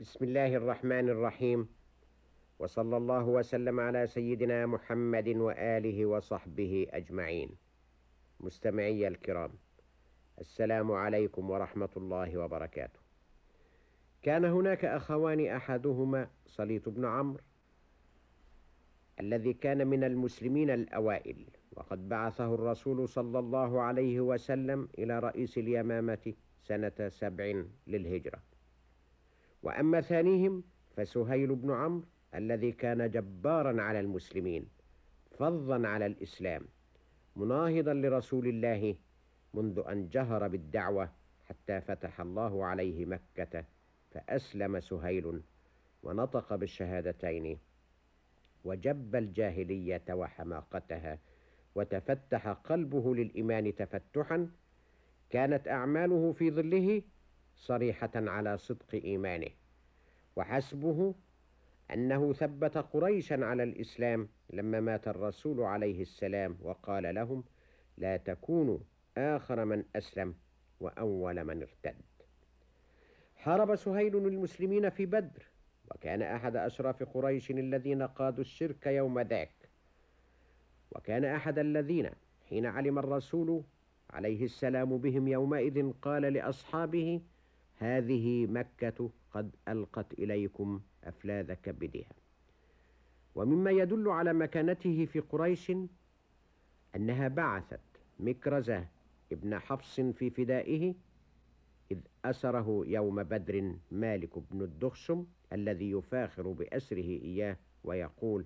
بسم الله الرحمن الرحيم. وصلى الله وسلم على سيدنا محمد وآله وصحبه أجمعين. مستمعي الكرام السلام عليكم ورحمة الله وبركاته. كان هناك أخوان أحدهما صليط بن عمرو الذي كان من المسلمين الأوائل وقد بعثه الرسول صلى الله عليه وسلم إلى رئيس اليمامة سنة سبع للهجرة. وأما ثانيهم فسهيل بن عمرو الذي كان جبارا على المسلمين فظا على الإسلام مناهضا لرسول الله منذ أن جهر بالدعوة حتى فتح الله عليه مكة فأسلم سهيل ونطق بالشهادتين وجب الجاهلية وحماقتها وتفتح قلبه للإيمان تفتحا كانت أعماله في ظله صريحة على صدق إيمانه. وحسبه أنه ثبت قريشا على الإسلام لما مات الرسول عليه السلام وقال لهم لا تكونوا آخر من أسلم وأول من ارتد. حارب سهيل المسلمين في بدر وكان أحد أشراف قريش الذين قادوا الشرك يوم ذاك. وكان أحد الذين حين علم الرسول عليه السلام بهم يومئذ قال لأصحابه هذه مكة قد ألقت إليكم افلاذ كبدها ومما يدل على مكانته في قريش أنها بعثت مكرزة ابن حفص في فدائه إذ أسره يوم بدر مالك بن الدخشم الذي يفاخر بأسره إياه ويقول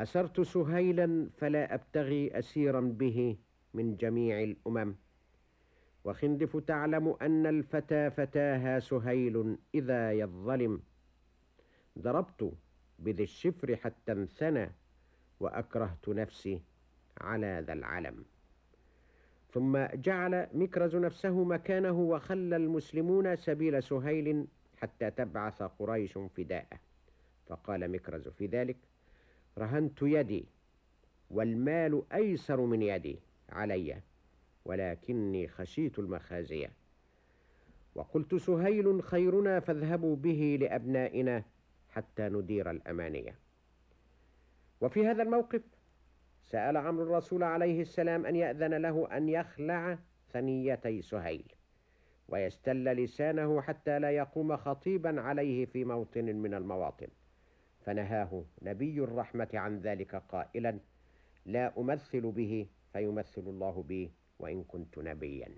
أسرت سهيلا فلا أبتغي أسيرا به من جميع الأمم وخندف تعلم أن الفتى فتاها سهيل إذا يظلم. ضربت بذي الشفر حتى انثنى وأكرهت نفسي على ذا العلم. ثم جعل مكرز نفسه مكانه وخلى المسلمون سبيل سهيل حتى تبعث قريش فداءه فقال مكرز في ذلك رهنت يدي والمال أيسر من يدي علي. ولكني خشيت المخازيه وقلت سهيل خيرنا فاذهبوا به لأبنائنا حتى ندير الأمانية. وفي هذا الموقف سأل عمرو الرسول عليه السلام أن يأذن له أن يخلع ثنيتي سهيل ويستل لسانه حتى لا يقوم خطيبا عليه في موطن من المواطن. فنهاه نبي الرحمة عن ذلك قائلا لا أمثل به فيمثل الله بي وإن كنت نبيا.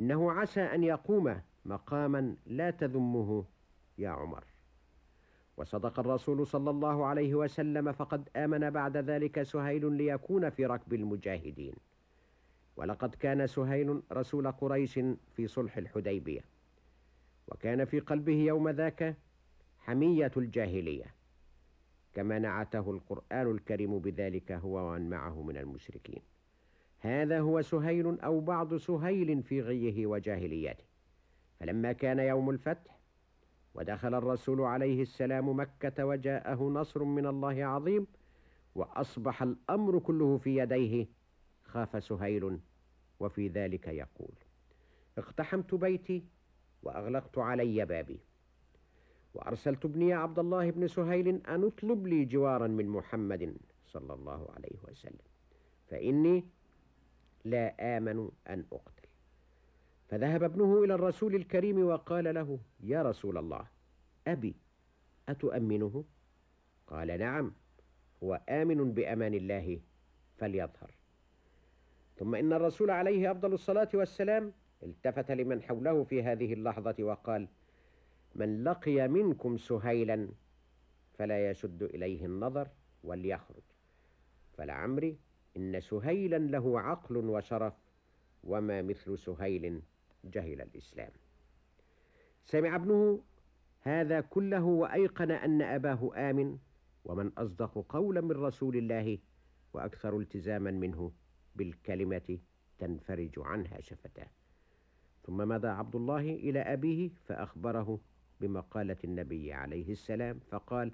إنه عسى أن يقوم مقاما لا تذمه يا عمر. وصدق الرسول صلى الله عليه وسلم فقد آمن بعد ذلك سهيل ليكون في ركب المجاهدين. ولقد كان سهيل رسول قريش في صلح الحديبية. وكان في قلبه يوم ذاك حمية الجاهلية. كما نعته القرآن الكريم بذلك هو ومن معه من المشركين. هذا هو سهيل أو بعض سهيل في غيه وجاهليته. فلما كان يوم الفتح ودخل الرسول عليه السلام مكة وجاءه نصر من الله عظيم وأصبح الأمر كله في يديه خاف سهيل وفي ذلك يقول اقتحمت بيتي وأغلقت علي بابي وأرسلت ابني عبد الله بن سهيل أن اطلب لي جوارا من محمد صلى الله عليه وسلم فإني لا آمن أن أقتل. فذهب ابنه إلى الرسول الكريم وقال له يا رسول الله أبي أتؤمنه؟ قال نعم هو آمن بأمان الله فليظهر. ثم إن الرسول عليه أفضل الصلاة والسلام التفت لمن حوله في هذه اللحظة وقال من لقي منكم سهيلا فلا يشد إليه النظر وليخرج فلعمري إن سهيلا له عقل وشرف وما مثل سهيل جهل الإسلام. سمع ابنه هذا كله وأيقن أن أباه آمن ومن أصدق قولا من رسول الله وأكثر التزاما منه بالكلمة تنفرج عنها شفتاه. ثم مضى عبد الله إلى أبيه فأخبره بمقالة النبي عليه السلام فقال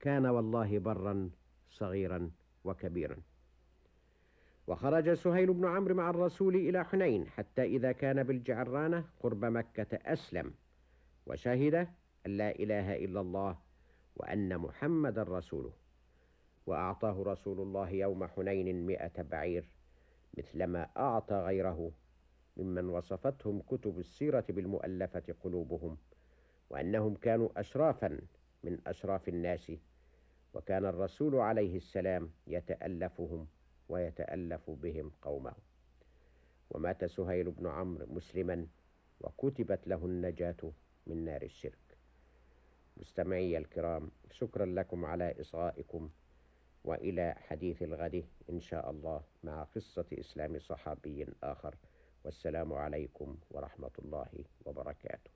كان والله برا صغيرا وكبيرا. وخرج سهيل بن عمرو مع الرسول إلى حنين حتى إذا كان بالجعرانة قرب مكة أسلم وشهد أن لا إله إلا الله وأن محمد رسوله وأعطاه رسول الله يوم حنين مئة بعير مثلما أعطى غيره ممن وصفتهم كتب السيرة بالمؤلفة قلوبهم وأنهم كانوا أشرافا من أشراف الناس وكان الرسول عليه السلام يتألفهم ويتألف بهم قومه. ومات سهيل بن عمرو مسلما وكتبت له النجاة من نار الشرك. مستمعي الكرام شكرا لكم على إصغائكم وإلى حديث الغد إن شاء الله مع قصة إسلام صحابي آخر. والسلام عليكم ورحمة الله وبركاته.